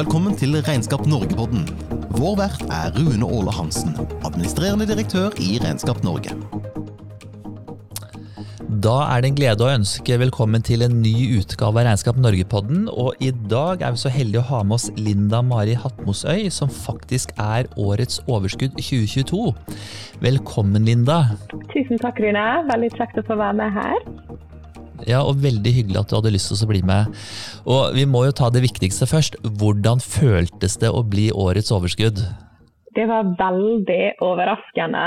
velkommen til Regnskap Norge-podden. Vår vert er Rune Åle Hansen, administrerende direktør i Regnskap Norge. Da er det en glede å ønske velkommen til en ny utgave av Regnskap Norge-podden. Og i dag er vi så heldige å ha med oss Linda Mari Hatmosøy, som faktisk er årets overskudd 2022. Velkommen, Linda. Tusen takk, Rune. Veldig kjekt å få være med her. Ja, og Veldig hyggelig at du hadde lyst til å bli med. Og Vi må jo ta det viktigste først. Hvordan føltes det å bli årets overskudd? Det var veldig overraskende,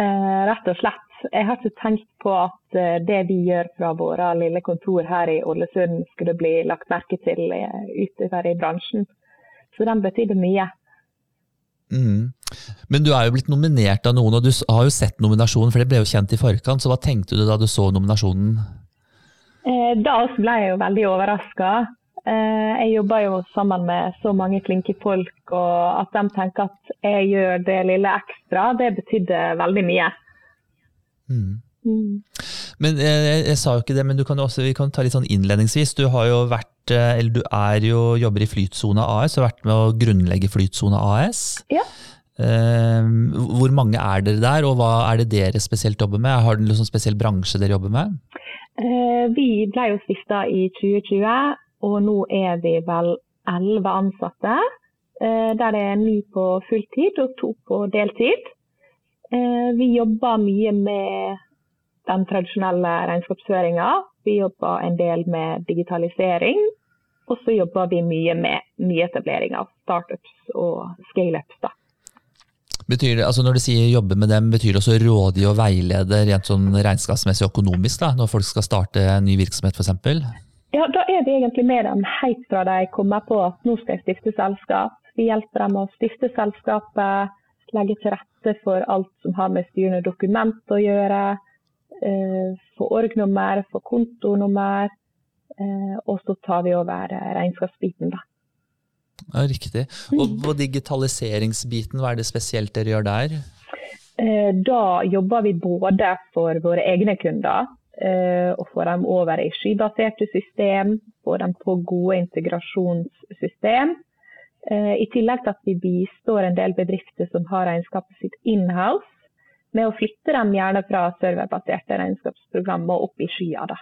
eh, rett og slett. Jeg har ikke tenkt på at eh, det vi gjør fra våre lille kontor her i Ålesund, skulle bli lagt merke til eh, utover i bransjen. Så den betydde mye. Mm. Men du er jo blitt nominert av noen, og du har jo sett nominasjonen, for det ble jo kjent i forkant. Så hva tenkte du da du så nominasjonen? Eh, da ble jeg jo veldig overraska. Eh, jeg jobber jo sammen med så mange flinke folk, og at de tenker at jeg gjør det lille ekstra, det betydde veldig mye. Mm. Mm. Men jeg, jeg, jeg, sa jo ikke det, men kan også, vi kan ta litt sånn innledningsvis. Du har jo vært, eller du er jo, jobber i Flytsone AS og har vært med å grunnlegge Flytsone AS. Ja. Hvor mange er dere der, og hva er det dere spesielt jobber med? Har dere noen spesiell bransje dere jobber med? Eh, vi ble jo stifta i 2020, og nå er vi vel elleve ansatte. Eh, der det er ni på fulltid og to på deltid. Eh, vi jobber mye med den tradisjonelle regnskapsføringa. Vi jobber en del med digitalisering. Og så jobber vi mye med nyetablering av startups og scaleups. Betyr det, altså Når du sier jobbe med dem, betyr det også rådgi og veilede rent sånn regnskapsmessig og økonomisk da, når folk skal starte en ny virksomhet f.eks.? Ja, da er vi egentlig med dem helt fra de kommer på at nå skal jeg stifte selskap. Vi hjelper dem å stifte selskapet, legge til rette for alt som har med styrende dokument å gjøre. Eh, få org-nummer, få kontonummer. Eh, og så tar vi over regnskapsbiten, da. Ja, Riktig. Og på digitaliseringsbiten, hva er det spesielt dere gjør der? Eh, da jobber vi både for våre egne kunder eh, og får dem over i skybaserte system, får dem på gode integrasjonssystem. Eh, I tillegg til at vi bistår en del bedrifter som har regnskapet sitt inhouse, med å flytte dem gjerne fra serverbaserte regnskapsprogrammer opp i skya. da.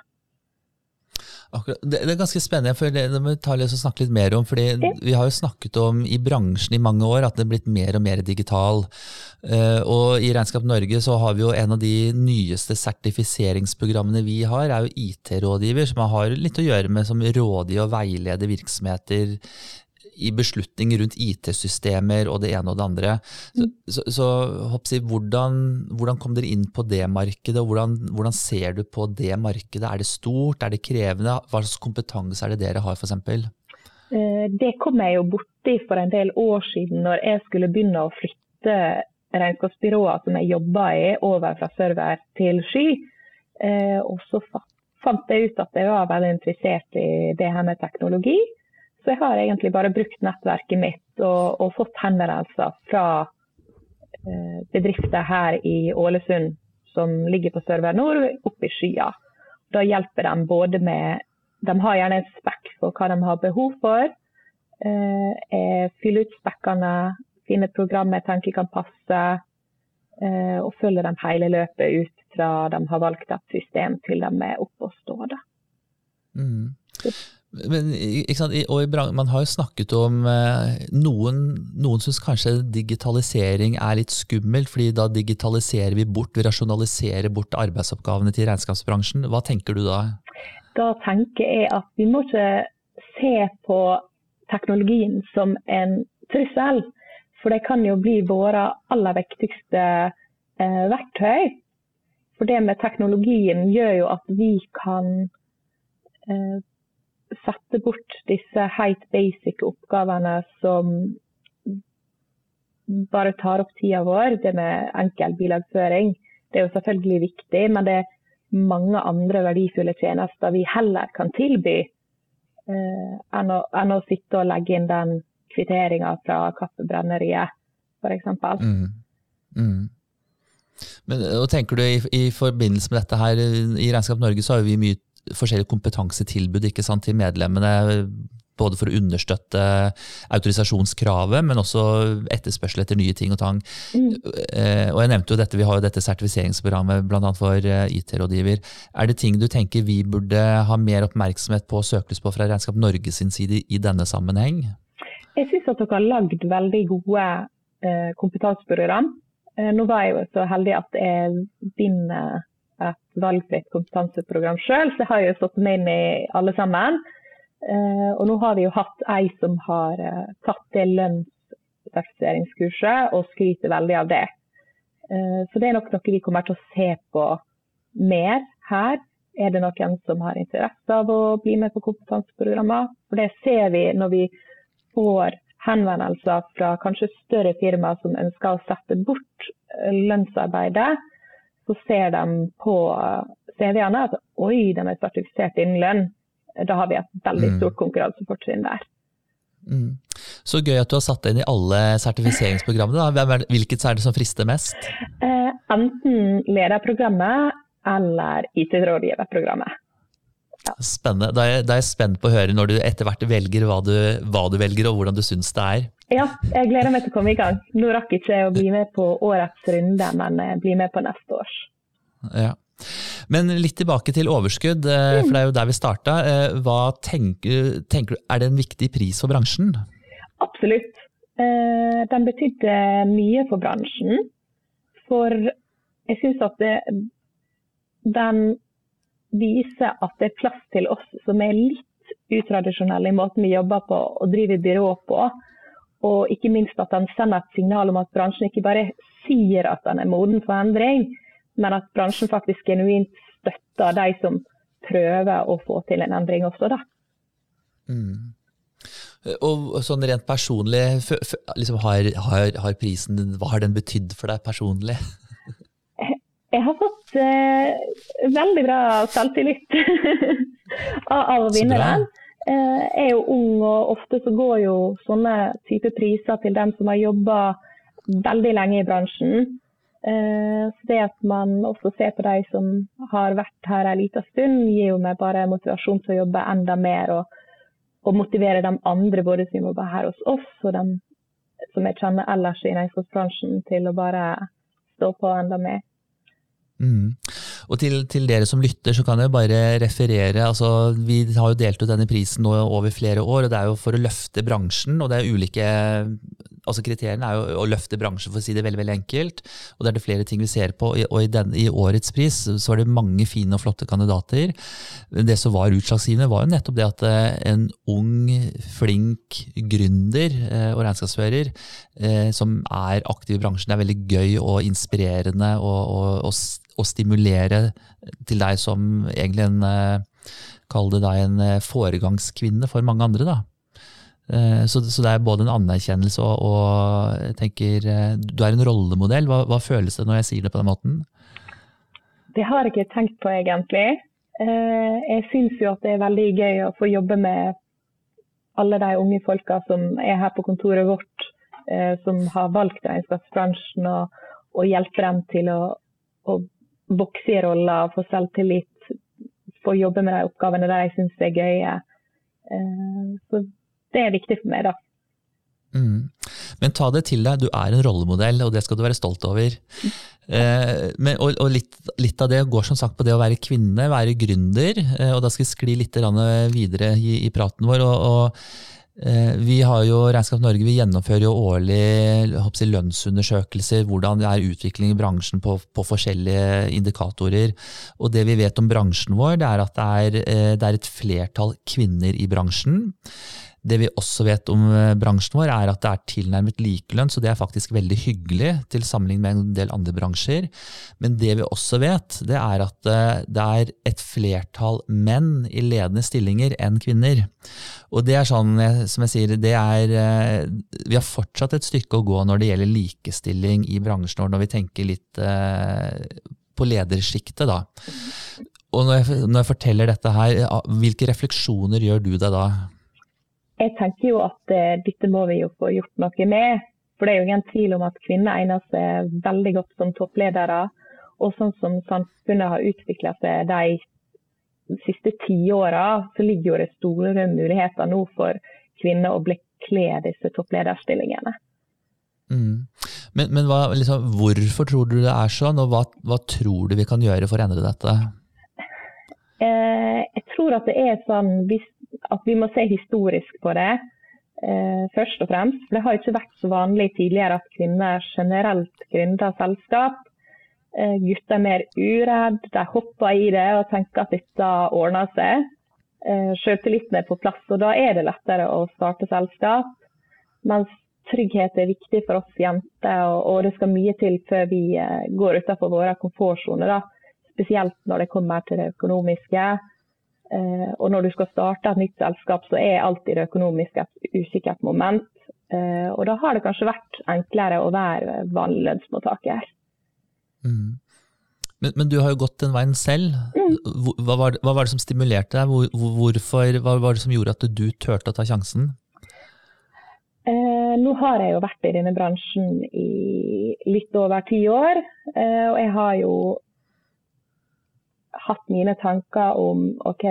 Akkurat. Det, er ganske spennende, for det, det må vi snakke litt mer om. fordi Vi har jo snakket om i bransjen i mange år at det er blitt mer og mer digital. Uh, og I Regnskap Norge så har vi jo en av de nyeste sertifiseringsprogrammene vi har, er jo IT-rådgiver, som har litt å gjøre med som rådgi og veileder virksomheter i beslutninger rundt IT-systemer og det ene og det andre. Så, mm. så, så jeg, hvordan, hvordan, kom dere inn på det markedet, og hvordan, hvordan, ser du på det markedet? Er det stort, er det krevende? Hva slags kompetanse er det dere har, f.eks.? Eh, det kom jeg jo borti for en del år siden, når jeg skulle begynne å flytte regnskapsbyrået som jeg jobba i, over fra server til sky. Eh, og så fant jeg ut at jeg var veldig interessert i det her med teknologi. Så jeg har egentlig bare brukt nettverket mitt og, og fått henvendelser fra eh, bedrifter her i Ålesund som ligger på Sørvær nord, oppe i skya. Da hjelper de både med De har gjerne en spekk for hva de har behov for. Eh, fyller ut spekkene, finner program jeg tenker kan passe. Eh, og følger dem hele løpet ut fra de har valgt et system til de er oppe og står. Mm. Men, og Man har jo snakket om eh, Noen, noen syns kanskje digitalisering er litt skummelt, fordi da digitaliserer vi bort, vi rasjonaliserer bort arbeidsoppgavene til regnskapsbransjen. Hva tenker du da? Da tenker jeg at vi må ikke se på teknologien som en trussel. For det kan jo bli våre aller viktigste eh, verktøy. For det med teknologien gjør jo at vi kan eh, sette bort disse helt basic oppgavene som bare tar opp tida vår. Det med enkel bilagføring. Det er jo selvfølgelig viktig, men det er mange andre verdifulle tjenester vi heller kan tilby eh, enn, å, enn, å, sitte og legge inn den kvitteringa fra Kaffebrenneriet, f.eks. Mm. Mm. Men, og tenker du i, i, forbindelse med dette her, I Regnskap Norge så har vi mye forskjellige kompetansetilbud ikke sant, til medlemmene. både for å understøtte autorisasjonskravet, men også etterspørsel etter nye ting og tang. Mm. Og jeg nevnte jo dette, Vi har jo dette sertifiseringsprogrammet bl.a. for IT-rådgiver. Er det ting du tenker vi burde ha mer oppmerksomhet på og søkelys på fra Regnskap Norge sin side i denne sammenheng? Jeg syns at dere har lagd veldig gode eh, kompetanseprogram. Eh, nå var jeg jo så heldig at jeg vinner et valgfritt kompetanseprogram sjøl, så jeg har jo stått meg inn i alle sammen. Eh, og nå har vi jo hatt ei som har eh, tatt det lønnssertifiseringskurset og skryter veldig av det. Eh, så det er nok noe vi kommer til å se på mer her. Er det noen som har interesse av å bli med på kompetanseprogrammer? For det ser vi når vi får henvendelser fra kanskje større firmaer som ønsker å sette bort lønnsarbeidet. Så ser de på CV-ene at oi, de er sertifisert innen lønn da har vi et veldig mm. stort konkurransefortrinn der. Mm. Så gøy at du har satt deg inn i alle sertifiseringsprogrammene. Hvilket er det som frister mest? Eh, enten lederprogrammet eller IT-rådgiverprogrammet. Ja. Spennende. Da er, jeg, da er, jeg, spent på å høre når du etter hvert velger hva du, hva du velger og hvordan du syns det er. Ja, jeg gleder meg til å komme i gang. Nå rakk ikke jeg å bli med på årets runde, men bli med på neste års. Ja. Men litt tilbake til overskudd, eh, for det er jo der vi starta. Eh, tenker, tenker, er det en viktig pris for bransjen? Absolutt. Eh, den betydde mye for bransjen. For jeg syns at det, den viser at det er plass til oss som er litt utradisjonelle i måten vi jobber på og driver byrå på. Og ikke minst at den sender et signal om at bransjen ikke bare sier at den er moden for endring, men at bransjen faktisk genuint støtter de som prøver å få til en endring også, da. Mm. Og sånn rent personlig, liksom har, har, har, prisen, hva har den betydd for deg personlig? Jeg har fått eh, veldig bra selvtillit av å vinne den. Eh, er jo ung, og ofte så går jo sånne type priser til dem som har jobba veldig lenge i bransjen. Eh, så det at man også ser på de som har vært her en liten stund, gir jo meg bare motivasjon til å jobbe enda mer og, og motivere de andre, både som jobber her hos oss og de som jeg kjenner ellers i regnskapsbransjen, til å bare stå på enda mer. Mm. Og til, til, dere som lytter, så kan jeg bare referere. altså Vi har jo delt ut denne prisen nå over flere år, og det er jo for å løfte bransjen. og det er ulike altså Kriteriene er jo å løfte bransjen, for å si det veldig veldig enkelt. og Det er det flere ting vi ser på. Og i, den, i årets pris så var det mange fine og flotte kandidater. Det som var utslagsgivende, var jo nettopp det at eh, en ung, flink gründer eh, og regnskapsfører eh, som er aktiv i bransjen, det er veldig gøy og inspirerende å stimulere til deg som egentlig en Kall det deg en foregangskvinne for mange andre. da. Eh, så, så, det er både en anerkjennelse og, og, jeg tenker eh, Du er en rollemodell. Hva, hva, føles det når jeg sier det på den måten? Det har jeg ikke tenkt på egentlig. Eh, jeg syns jo at det er veldig gøy å få jobbe med alle de unge folka som er her på kontoret vårt, som har valgt regnskapsbransjen, og, og hjelpe dem til å, å vokse i roller, få selvtillit, få jobbe med de oppgavene der jeg syns er gøye. Så det er viktig for meg, da. Mm. Men ta det til deg, du er en rollemodell, og det skal du være stolt over. Eh, men, og, og litt, litt, av det går som sagt på det å være kvinne, være gründer. Eh, og da skal vi skli litt videre i, i praten vår. og, og eh, vi har jo Regnskap Norge vi gjennomfører jo årlig jeg, lønnsundersøkelser. Hvordan er utviklingen i bransjen på, på, forskjellige indikatorer. Og det vi vet om bransjen vår, det er at det er, eh, det er et flertall kvinner i bransjen. Det vi også vet om eh, bransjen vår, er at det er tilnærmet likelønn, så det er faktisk veldig hyggelig til sammenligning med en del andre bransjer. Men det vi også vet, det er at eh, det er et flertall menn i ledende stillinger enn kvinner. Og det er sånn, som jeg sier, det er eh, Vi har fortsatt et stykke å gå når det gjelder likestilling i bransjen, vår, når vi tenker litt på ledersjiktet, da. Og når jeg, når jeg forteller dette her, hvilke refleksjoner gjør du deg da? Jeg tenker jo at eh, dette må vi jo få gjort noe med. For det er jo ingen tvil om at kvinner egner seg veldig godt som toppledere. Og sånn som samfunnet har utvikla seg de siste tiåra så ligger jo det store muligheter nå for kvinner å bekle disse topplederstillingene. Mm. Men, men hva, liksom, hvorfor tror du det er sånn, og hva, hva, tror du vi kan gjøre for å endre dette? Eh, jeg tror at det er sånn at vi må se historisk på det. Eh, først og fremst. Det har ikke vært så vanlig tidligere at kvinner generelt gründer selskap. Eh, gutter er mer uredd, de hopper i det og tenker at dette ordner seg. Eh, Selvtilliten er på plass, og da er det lettere å starte selskap. Mens trygghet er viktig for oss jenter, og, det skal mye til før vi eh, går utenfor våre komfortsoner. Spesielt når det kommer til det økonomiske. Eh, og når du skal starte et nytt selskap, så er alltid det økonomiske et usikkert moment. Eh, og da har det kanskje vært enklere å være vanlig lønnsmottaker. Mm. Men, men, du har jo gått den veien selv. Mm. Hva, var, hva, var, det som stimulerte deg? Hvor, hvorfor, hva var det som gjorde at du turte å ta sjansen? Eh, nå har jeg jo vært i denne bransjen i litt over ti år. Eh, og jeg har jo hatt mine tanker om ok,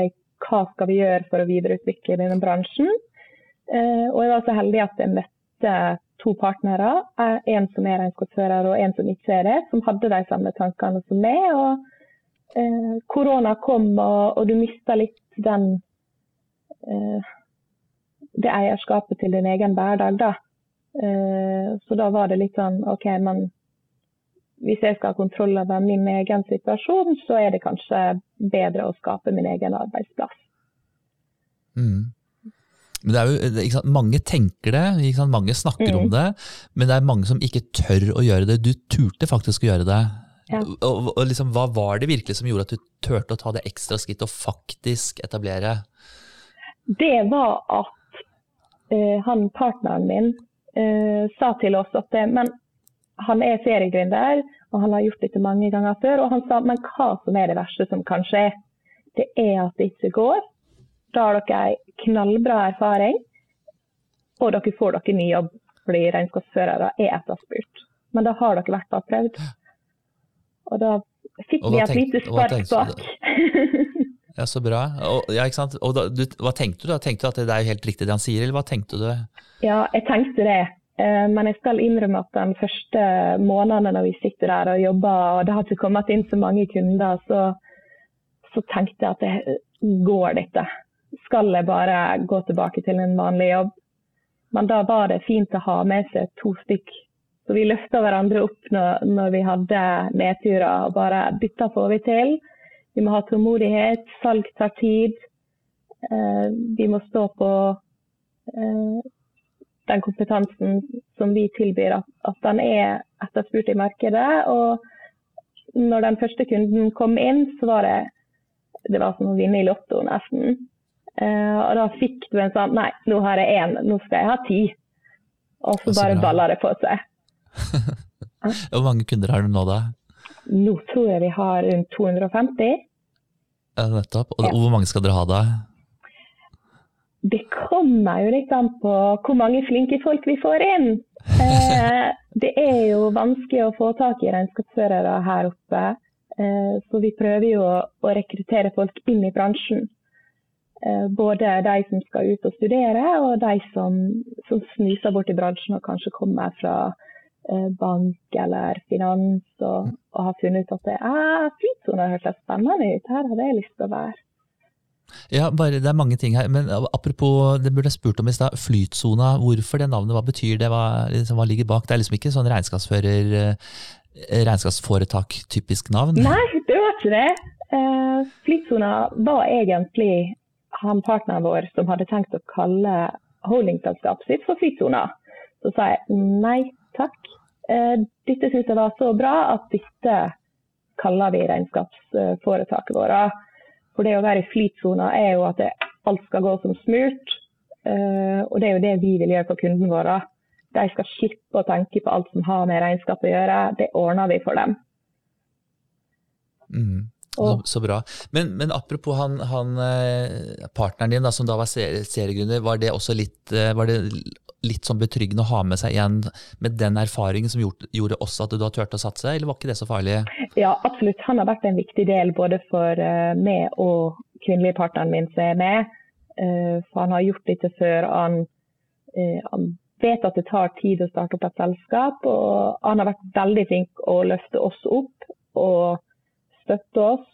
hva skal vi gjøre for å videreutvikle denne bransjen. Eh, og jeg var så heldig at jeg møtte to partnere, eh, en som er regnskapsfører og en som ikke er det, som hadde de samme tankene som meg. og eh, Korona kom, og, og du mista litt den eh, det eierskapet til din egen hverdag. da. Eh, så da var det litt sånn OK, men hvis jeg skal ha kontroll over min egen situasjon, så er det kanskje bedre å skape min egen arbeidsplass. Mm. Men det er jo, Mange tenker det, mange snakker mm. om det, men det er mange som ikke tør å gjøre det. Du turte faktisk å gjøre det. Ja. Og, og liksom, Hva var det virkelig som gjorde at du turte å ta det ekstra skrittet og faktisk etablere? Det var at uh, han partneren min uh, sa til oss at det, men han er seriegründer, og han har gjort dette mange ganger før. Og han sa men hva som er det verste som kan skje, det er at det ikke går. Da har dere knallbra erfaring, og dere får dere ny jobb fordi regnskapsførere er etterspurt. Men da har dere vært fall prøvd. Og da fikk vi et lite spark bak. Ja, Så bra. Og, ja, ikke sant? Og da, du, hva tenkte du da? Tenkte du at det er helt riktig det han sier, eller hva tenkte du? Ja, jeg tenkte det. Eh, men jeg skal innrømme at den første månedene når vi sitter der og jobber, og det har ikke kommet inn så mange kunder, så, så tenkte jeg at det går dette. Skal jeg bare gå tilbake til en vanlig jobb? Men da var det fint å ha med seg to stykk. Så vi løfta hverandre opp når, når vi hadde nedturer og bare dette får vi til. Vi må ha tålmodighet. Salg tar tid. Eh, vi må stå på eh, den kompetansen som vi tilbyr, at, at den er etterspurt i markedet. Og når den første kunden kom inn, så var det det var som å vinne i Lotto, nesten. Uh, og da fikk du en sånn Nei, nå har jeg én, nå skal jeg ha ti. Og så bare baller det på seg. Hvor mange kunder har du nå, da? Nå tror jeg vi har rundt 250. Ja, nettopp. Og ja. hvor mange skal dere ha da? Det kommer jo litt an på hvor mange flinke folk vi får inn. Eh, det er jo vanskelig å få tak i regnskapsførere her oppe. Eh, så vi prøver jo å, å, rekruttere folk inn i bransjen. Eh, både de som skal ut og studere, og de som, som snuser bort i bransjen og kanskje kommer fra Eh, bank eller finans og, og har funnet ut at det er flytsone hørtes spennende ut, her hadde jeg lyst til å være. Ja, bare, Det er mange ting her, men apropos, det burde jeg spurt om i stad. Flytsona, hvorfor det navnet? Hva betyr det? Hva, liksom, hva, ligger bak? Det er liksom ikke sånn regnskapsfører, eh, regnskapsforetak-typisk navn? Nei, det var ikke det. Uh, flytsona var egentlig han partneren vår som hadde tenkt å kalle holdingselskapet sitt for Flytsona. Så sa jeg nei, takk. Uh, dette syns jeg var så bra at dette kaller vi regnskapsforetaket vårt. For det å være i flytsona er jo at det, alt skal gå som smurt. Uh, og det er jo det vi vil gjøre for kunden vår. De skal slippe å tenke på alt som har med regnskap å gjøre. Det ordner vi for dem. Mm. Så, så, bra. Men, men apropos han, han, eh, partneren din, da, som da var seriegrunner, var det også litt, var det litt sånn betryggende å ha med seg igjen med den erfaringen som gjorde, gjorde også at du har turt å satse, eller var ikke det så farlig? Ja, absolutt. Han har vært en viktig del både for uh, meg og kvinnelige partneren min som er med. Uh, for han har gjort dette før. Han, uh, han, vet at det tar tid å starte opp et selskap, og han har vært veldig flink å løfte oss opp og støtte oss.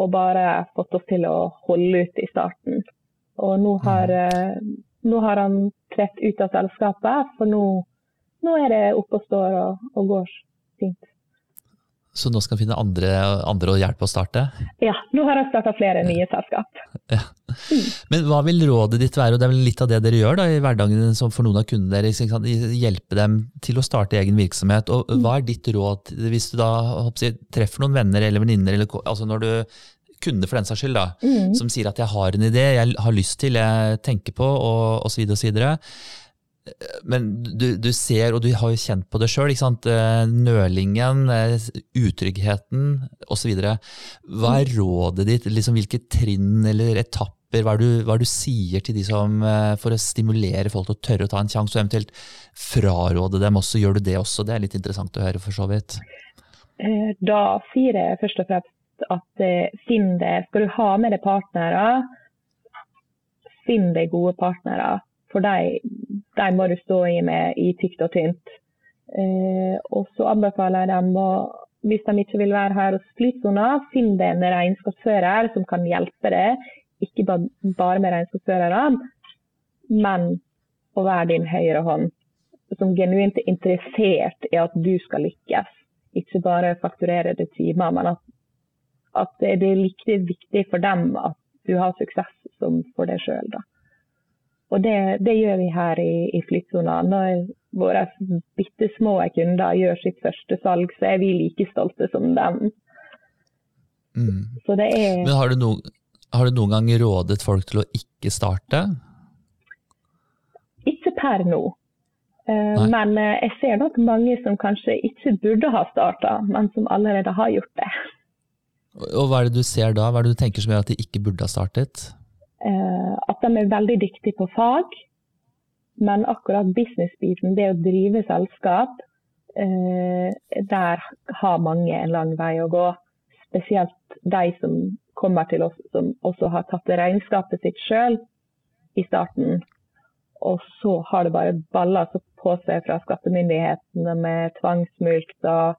Og bare fått oss til å holde ut i starten. Og nå har, mm. Nå har han trett ut av selskapet, for nå, nå er det oppe og står og, og går fint. Så nå skal han finne andre, andre å hjelpe å starte? Ja, nå har han starta flere nye selskap. Ja. Men hva vil rådet ditt være, og det er vel litt av det dere gjør da, i hverdagen som for noen av kundene deres, hjelpe dem til å starte egen virksomhet. Og mm. hva er ditt råd hvis du da jeg, treffer noen venner eller venninner, altså når du kunder for den saks skyld, da, mm. som sier at jeg har en idé, jeg har lyst til, jeg tenker på, og osv. osv. Men du, du, ser, og du har jo kjent på det sjøl, eh, nølingen, eh, utryggheten osv. Hva er rådet ditt? Liksom, hvilke trinn eller etapper? Hva er, du, hva er du sier til de som, eh, for å stimulere folk til å tørre å ta en sjanse, og eventuelt fraråde dem også? Gjør du det også? Det er litt interessant å høre, for så vidt. Da sier jeg først og fremst at finn det. Skal du ha med deg partnere, finn deg gode partnere. For de, må du stå i med i tykt og tynt. Eh, og så anbefaler jeg dem å, hvis de ikke vil være her hos Flytsona, finn deg en regnskapsfører som kan hjelpe deg. Ikke bare med regnskapsførere, men å være din høyre hånd. Som genuint er interessert i at du skal lykkes. Ikke bare fakturere det timer, men at, at det er like viktig for dem at du har suksess som for deg sjøl. Og det, det, gjør vi her i, i Flyttsona. Når våre bitte små kunder gjør sitt første salg, så er vi like stolte som dem. Mm. Så det er Men har du, no, har du noen gang rådet folk til å ikke starte? Ikke per nå. Nei. men uh, jeg ser nok mange som kanskje ikke burde ha starta, men som allerede har gjort det. Og Hva er det du ser da? Hva er det du tenker som gjør at de ikke burde ha startet? Eh, at de er veldig dyktige på fag, men akkurat business-biten, det å drive selskap, eh, der har mange en lang vei å gå. Spesielt de som kommer til oss som også har tatt regnskapet sitt sjøl i starten. Og så har det bare balla på seg fra skattemyndighetene med tvangsmulkt og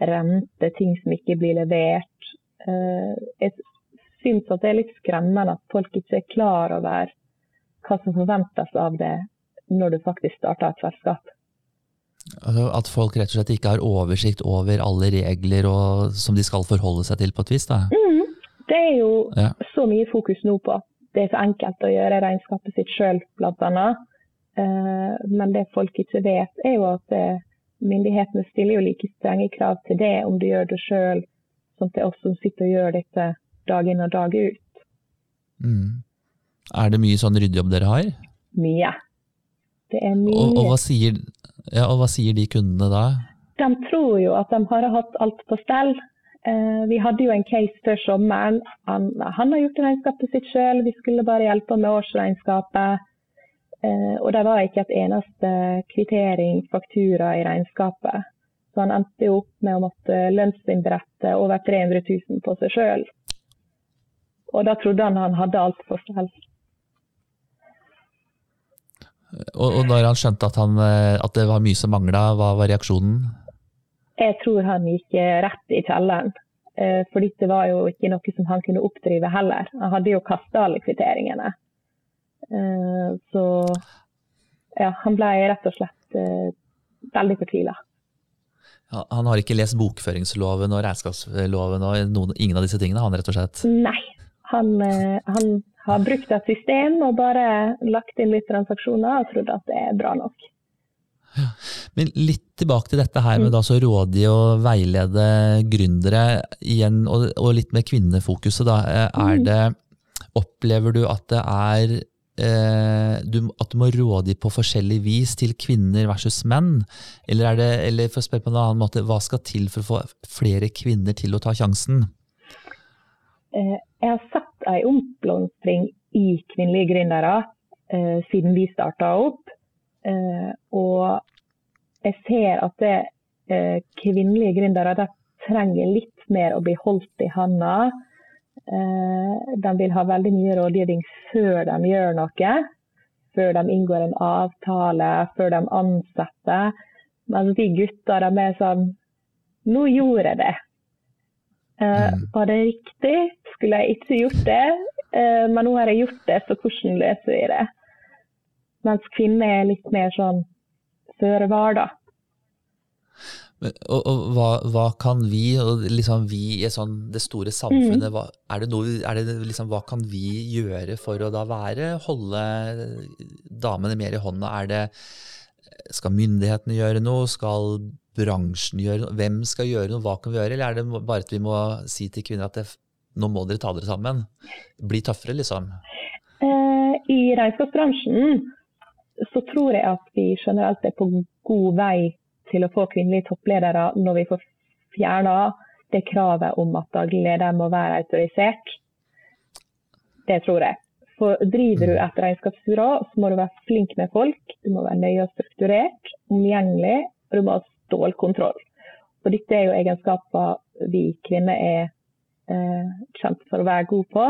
rente, ting som ikke blir levert. Jeg eh, syns at det er litt skremmende at folk ikke er klar over hva som forventes av det når du faktisk starter et selskap. Altså at folk rett og slett ikke har oversikt over alle regler og, som de skal forholde seg til på et vis? da? Mm, det er jo ja. så mye fokus nå på at det er så enkelt å gjøre regnskapet sitt sjøl, bl.a. Uh, men det folk ikke vet, er jo at eh, myndighetene stiller jo like strenge krav til det om du gjør det sjøl, som til oss som sitter og gjør dette dag inn og dag ut. Mm. Er det mye sånn ryddejobb dere har? Mye. Det er mye. Og, og, hva sier, ja, og, hva sier, de kundene da? De tror jo at de har hatt alt på stell. Eh, vi hadde jo en case før sommeren. Han, han har gjort regnskapet sitt sjøl, vi skulle bare hjelpe med årsregnskapet. Eh, og det var ikke et eneste kvittering, faktura, i regnskapet. Så han endte jo opp med å måtte lønnsinnberette over 300 000 på seg sjøl. Og da trodde han han hadde alt for selv. Og, og når han skjønte at, han, eh, at det var mye som mangla, hva var reaksjonen? Jeg tror han gikk eh, rett i kjelleren. Eh, for dette var jo ikke noe som han kunne oppdrive heller. Han hadde jo kasta alle kvitteringene. Så ja, han ble rett og slett veldig fortvila. Han har ikke lest bokføringsloven og regnskapsloven og noen, ingen av disse tingene, han rett og slett? Nei, han, eh, han, har brukt et system og bare lagt inn litt transaksjoner og trodd at det er bra nok. Ja. Men litt tilbake til dette her med å rådgi og veilede gründere igjen, og, og litt med kvinnefokuset. Da. Eh, er mm. det, opplever du at det er eh, du, at du må rådgi på forskjellig vis til kvinner versus menn? Eller, er det, eller for å spørre på en annen måte, hva skal til for å få flere kvinner til å ta sjansen? Eh, jeg har sett en oppblomstring i kvinnelige gründere eh, siden vi starta opp. Eh, og jeg ser at det, kvinnelige gründere trenger litt mer å bli holdt i handa. De vil ha veldig mye rådgivning før de gjør noe. Før de inngår en avtale, før de ansetter. Mens de gutter de er sånn Nå gjorde jeg det. Mm. Var det riktig? Skulle jeg ikke gjort det? Men nå har jeg gjort det, så hvordan løser vi det? Mens kvinner er litt mer sånn føre var, da. Og, og hva, hva, kan vi, og liksom vi i sånn, det store samfunnet, mm. hva, er det noe, er det liksom, hva kan vi gjøre for å da være, holde damene mer i hånda? Er det, skal myndighetene gjøre noe? Skal bransjen gjøre noe? Hvem skal gjøre noe? Hva kan vi gjøre? Eller er det bare at vi må si til kvinner at det, nå må dere ta dere sammen? Bli tøffere, liksom? Eh, I regnskapsbransjen så tror jeg at vi generelt er på god vei til å få kvinnelige toppledere når vi får fjerna det kravet om at daglig leder må være autorisert. Det tror jeg. For driver du et regnskapsbyrå, så må du være flink med folk. Du må være nøye og strukturert, omgjengelig, og du må ha stålkontroll. Og dette er jo egenskaper vi kvinner er eh, kjent for å være gode på.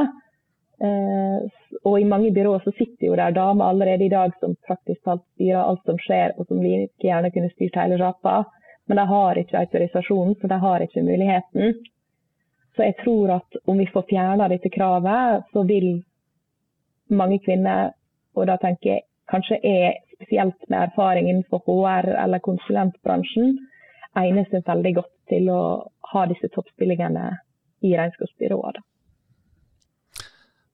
Eh, og i mange byråer så sitter jo der damer allerede i dag som praktisk talt styrer alt som skjer, og som like gjerne kunne styrt hele sjappa. Men de har ikke autorisasjonen, så de har ikke muligheten. Så jeg tror at om vi får fjerna dette kravet, så vil mange kvinner, og da tenker jeg kanskje er spesielt med erfaring innenfor HR eller konsulentbransjen, egner seg veldig godt til å ha disse toppstillingene i regnskapsbyråer.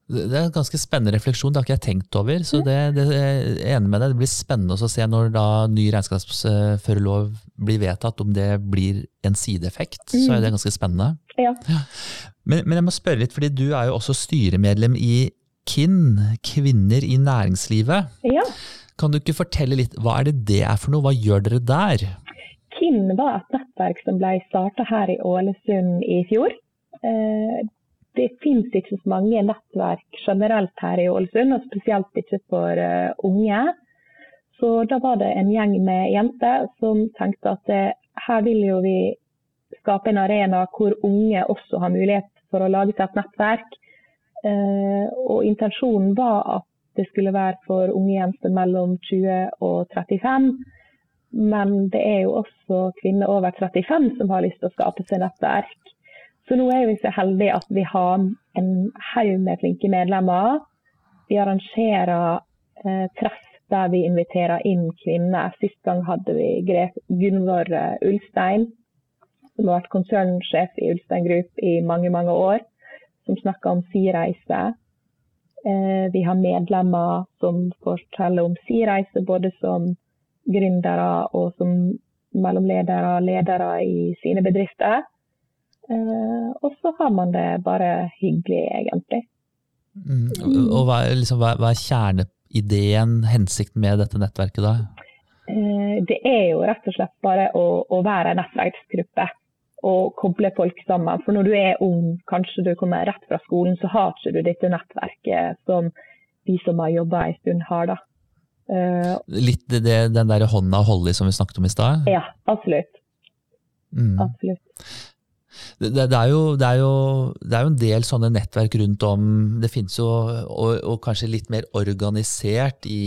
Det er en ganske spennende refleksjon, det har ikke jeg tenkt over. så det, det er enig med deg. Det blir spennende å se når da ny regnskapsførerlov blir vedtatt, om det blir en sideeffekt. Mm. Så er det ganske spennende. Ja. ja. Men, men, jeg må spørre litt, fordi du er jo også styremedlem i KIN, Kvinner i næringslivet. Ja. Kan du ikke fortelle litt, hva er det det er for noe, hva gjør dere der? KIN var et nettverk som ble starta her i Ålesund i fjor. Eh, det finnes ikke så mange nettverk generelt her i Ålesund, og spesielt ikke for uh, unge. Så da var det en gjeng med jenter som tenkte at uh, her vil jo vi skape en arena hvor unge også har mulighet for å lage seg et nettverk. Uh, og intensjonen var at det skulle være for unge jenter mellom 20 og 35. Men det er jo også kvinner over 35 som har lyst til å skape seg nettverk. Så nå er vi så heldige at vi har en haug med flinke medlemmer. Vi arrangerer eh, treff der vi inviterer inn kvinner. Sist gang hadde vi Gunvor eh, Ulstein, som har vært konsernsjef i Ulstein Group i mange, mange år, som snakker om si reise. Eh, vi har medlemmer som forteller om si reise, både som gründere og som mellomledere og ledere i sine bedrifter. Eh, og så har man det bare hyggelig, egentlig. Mm. Og hva er, liksom, hva, hva er, kjerneideen, hensikten med dette nettverket da? Eh, det er jo rett og slett bare å, å være en nettverksgruppe og koble folk sammen. For når du er ung, kanskje du kommer rett fra skolen, så har ikke du dette nettverket som de som har jobba en stund har. da. Uh, Litt det, den der hånda å holde i som vi snakket om i stad? Ja, absolutt. Mm. absolutt. Det, det, er jo, det, er jo, det, er jo, en del sånne nettverk rundt om. Det finnes jo, og, og kanskje litt mer organisert i,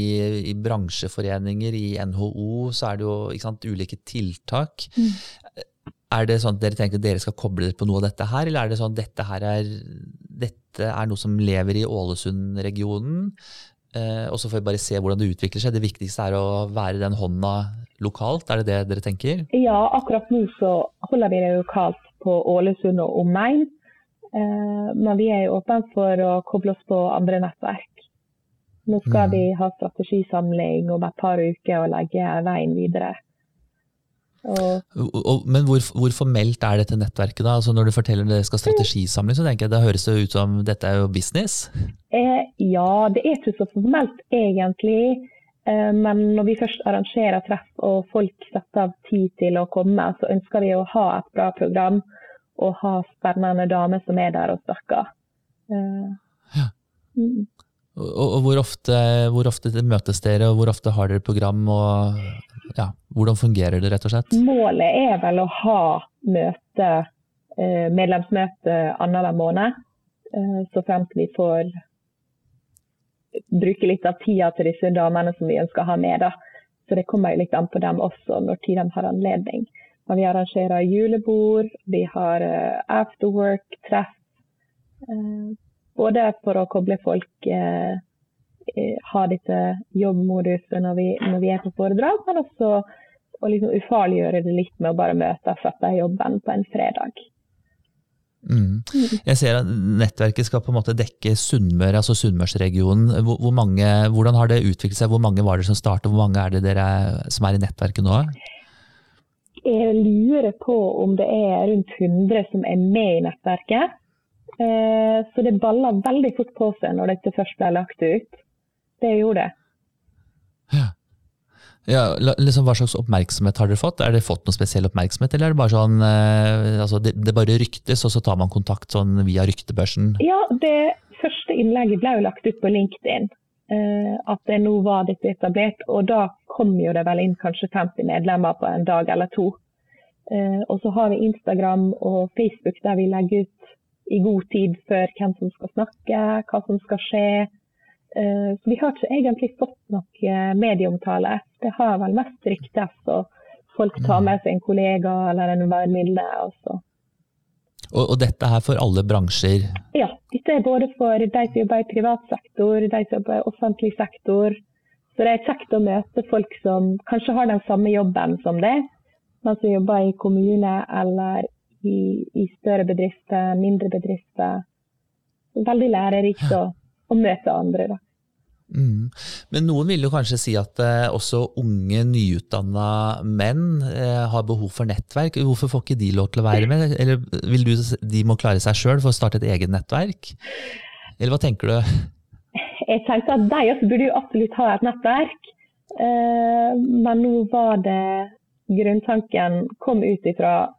i, bransjeforeninger, i NHO, så er det jo sant, ulike tiltak. Mm. Er det sånn at dere tenker at dere skal koble dere på noe av dette her, eller er det sånn at dette her er, dette er noe som lever i Ålesund-regionen? Eh, og så får vi bare se hvordan det utvikler seg. Det viktigste er å være den hånda lokalt, er det det dere tenker? Ja, akkurat nå så holder vi det lokalt på Ålesund og omegn. Eh, men vi er jo åpne for å koble oss på andre nettverk. Nå skal mm. vi ha strategisamling om et par uker og legge veien videre. Og, og, men hvor, hvor, formelt er dette nettverket? da? Altså når du forteller det skal strategisamling, så tenker jeg det høres det ut som dette er jo business? Eh, ja, det er ikke så formelt egentlig. Eh, men når vi først arrangerer treff og folk setter av tid til å komme, så ønsker vi å ha et bra program og ha spennende damer som er der og snakker. Eh, ja. Mm. Og, og hvor, ofte, hvor, ofte, møtes dere, og hvor ofte har dere program? og ja, Hvordan fungerer det, rett og slett? Målet er vel å ha møte, eh, medlemsmøte annenhver måned. Så fremt vi får bruke litt av tida til disse damene som vi ønsker å ha med. da. Så det kommer litt an på dem også, når tid de har anledning. Men vi arrangerer julebord, vi har uh, afterwork-treff. Uh, både for å koble folk uh, ha dette jobbmoduset når vi, når vi er på foredrag, men også å liksom ufarliggjøre det litt med å bare møtes etter jobben på en fredag. Mm. Jeg ser at Nettverket skal på en måte dekke Sunnmøre, altså Sunnmørsregionen. Hvor, hvor hvordan har det utviklet seg? Hvor mange var det som startet, hvor mange er det dere som er i nettverket nå? Jeg lurer på om det er rundt 100 som er med i nettverket. Eh, så det balla veldig fort på seg når dette først ble lagt ut. Det gjorde det. Ja. Ja, liksom, hva slags oppmerksomhet har dere fått? Er det fått noe spesiell oppmerksomhet, eller er det bare sånn eh, altså det, det, bare ryktes, og så tar man kontakt sånn via ryktebørsen? Ja, det første innlegget ble jo lagt ut på LinkedIn. Eh, at det nå var dette etablert. Og da kom jo det vel inn kanskje 50 medlemmer på en dag eller to. Eh, og så har vi Instagram og Facebook der vi legger ut i god tid før hvem som skal snakke, hva som skal skje. Eh, vi har ikke egentlig fått noe medieomtale. Det har vel mest ryktes, og folk tar med seg en kollega eller en venninne. Og, og, dette er for alle bransjer? Ja, dette er både for de som jobber i privat sektor, de som jobber i offentlig sektor. Så det er kjekt å møte folk som kanskje har den samme jobben som det, men som jobber i kommune eller i, i større bedrifter, mindre bedrifter. Veldig lærerikt å, å møte andre. da. Mm. Men noen vil jo kanskje si at eh, også unge, nyutdanna menn eh, har behov for nettverk. Hvorfor får ikke de lov til å være med? Eller vil du de må klare seg sjøl for å starte et eget nettverk? Eller hva tenker du? Jeg tenkte at de også burde jo absolutt ha et nettverk. Eh, men nå var det grunntanken kom ut ifra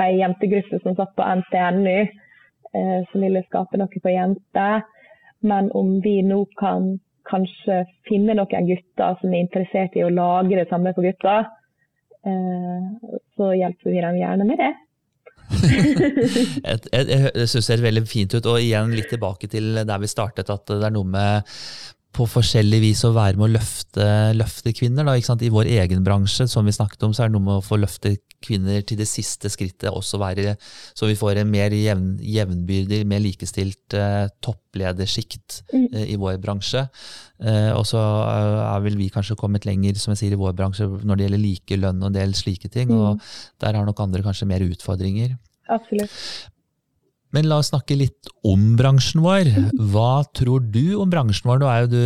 ei jentegruppe som satt på NTNU, eh, som ville skape noe for jenter. Men om vi nå kan kanskje finne noen gutter som er interessert i å lage det samme for gutter, eh, så hjelper vi dem gjerne med det. jeg jeg, jeg syns det ser veldig fint ut, og igjen litt tilbake til der vi startet, at det er noe med på forskjellig vis å være med å løfte, løfte kvinner. Da, I vår egen bransje, som vi snakket om, så er det noe med å få løfte kvinner til det siste skrittet, også være, så vi får en mer jevn, jevnbyrdig, mer likestilt eh, toppledersjikt mm. eh, i vår bransje. Eh, og så er vel vi kanskje kommet lenger som jeg sier, i vår bransje når det gjelder like lønn og en del slike ting. Mm. og Der har nok andre kanskje mer utfordringer. Absolutt. Men la oss snakke litt om bransjen vår. Hva tror du om bransjen vår? Jo du,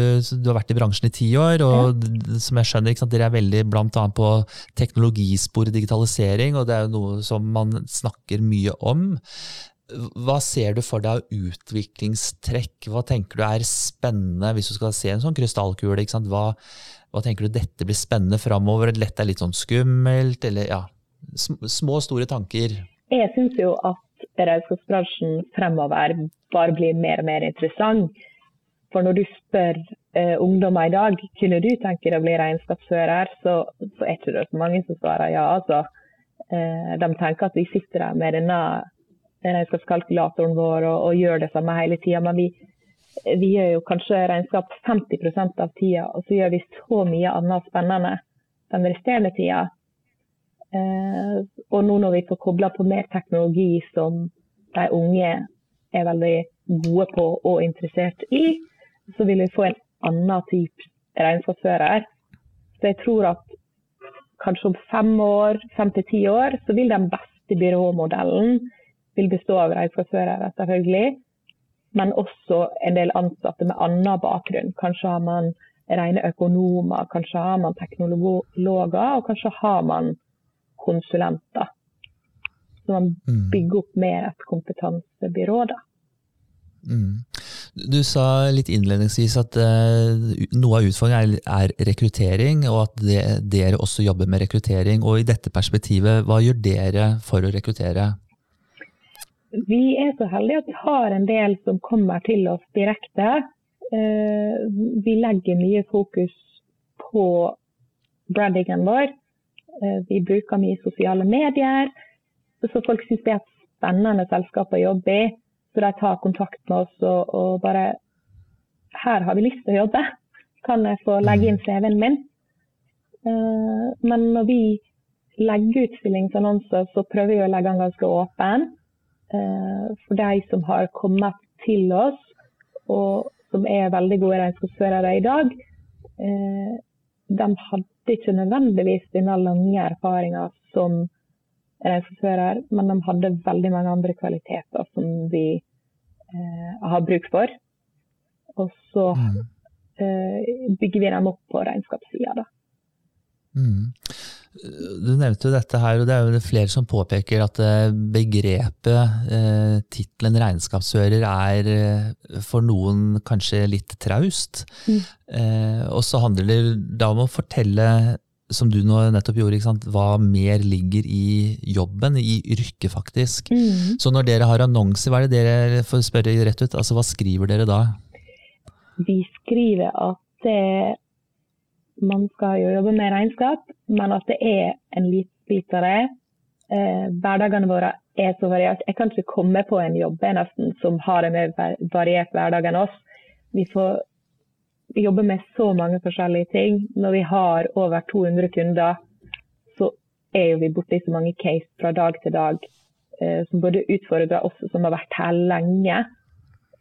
du har vært i bransjen i ti år, og som jeg skjønner, sant, dere er veldig bl.a. på teknologispor og digitalisering, og det er jo noe som man snakker mye om. Hva ser du for deg av utviklingstrekk? Hva tenker du er spennende, hvis du skal se en sånn krystallkule? Hva, hva, tenker du dette blir spennende framover? Lett er litt sånn skummelt? Eller ja, små, store tanker? Jeg syns jo at regnskapsbransjen fremover bare blir mer og mer interessant. For når du spør eh, ungdommer i dag kunne du tenke deg å bli regnskapsfører, så, så er det ikke så mange som svarer ja. Altså, eh, de tenker at vi sitter der med denne regnskapskalkulatoren vår og, og gjør det samme hele tida. Men vi, vi, gjør jo kanskje regnskap 50% av tida, og så gjør vi så mye annet spennende den resterende tida. Eh, og nå når vi får kobla på mer teknologi som de unge er veldig gode på og interessert i, så vil vi få en annen type regnskapsfører. Så jeg tror at kanskje om fem år, fem til ti år, så vil den beste byråmodellen vil bestå av regnskapsførere, selvfølgelig. Men også en del ansatte med annen bakgrunn. Kanskje har man rene økonomer, kanskje har man teknologer, og kanskje har man konsulenter. Så man mm. bygger opp mer et kompetansebyrå. da. Mm. Du sa litt innledningsvis at uh, noe av utfordringen er, er, rekruttering, og at det, dere også jobber med rekruttering. og I dette perspektivet, hva gjør dere for å rekruttere? Vi er så heldige at vi har en del som kommer til oss direkte. Uh, vi legger mye fokus på brandingen vår. Eh, vi bruker mye sosiale medier. Så folk syns det er et spennende selskap å jobbe i. Så de tar kontakt med oss og, og bare Her har vi lyst til å jobbe. Kan jeg få legge inn CV-en min? Uh, men når vi legger ut stillingsannonser, så prøver vi å legge den ganske åpen. Uh, for de som har kommet til oss, og som er veldig gode regnskapsførere i dag, de hadde ikke nødvendigvis denne lange erfaringa som regnskapsfører, men de hadde veldig mange andre kvaliteter som vi har bruk for. Og så mm. bygger vi dem opp på regnskapssida. Mm. Du nevnte jo dette her, og det er jo flere som påpeker at eh, begrepet, eh, tittelen regnskapsfører, er eh, for noen kanskje litt traust. Mm. Eh, og så handler det da om å fortelle, som du nå nettopp gjorde, hva mer ligger i jobben, i yrket faktisk. Mm. Så når dere har annonser, hva er det dere, for å spørre rett ut, altså hva skriver dere da? Vi skriver at det man skal jo jobbe med regnskap, men at det er en liten bit av det. Hverdagene våre er så variert. Jeg kan ikke komme på en jobb nesten som har en mer variert hverdag enn oss. Vi får jobbe med så mange forskjellige ting. Når vi har over 200 kunder, så er jo vi borti så mange case fra dag til dag eh, som både utfordrer oss som har vært her lenge,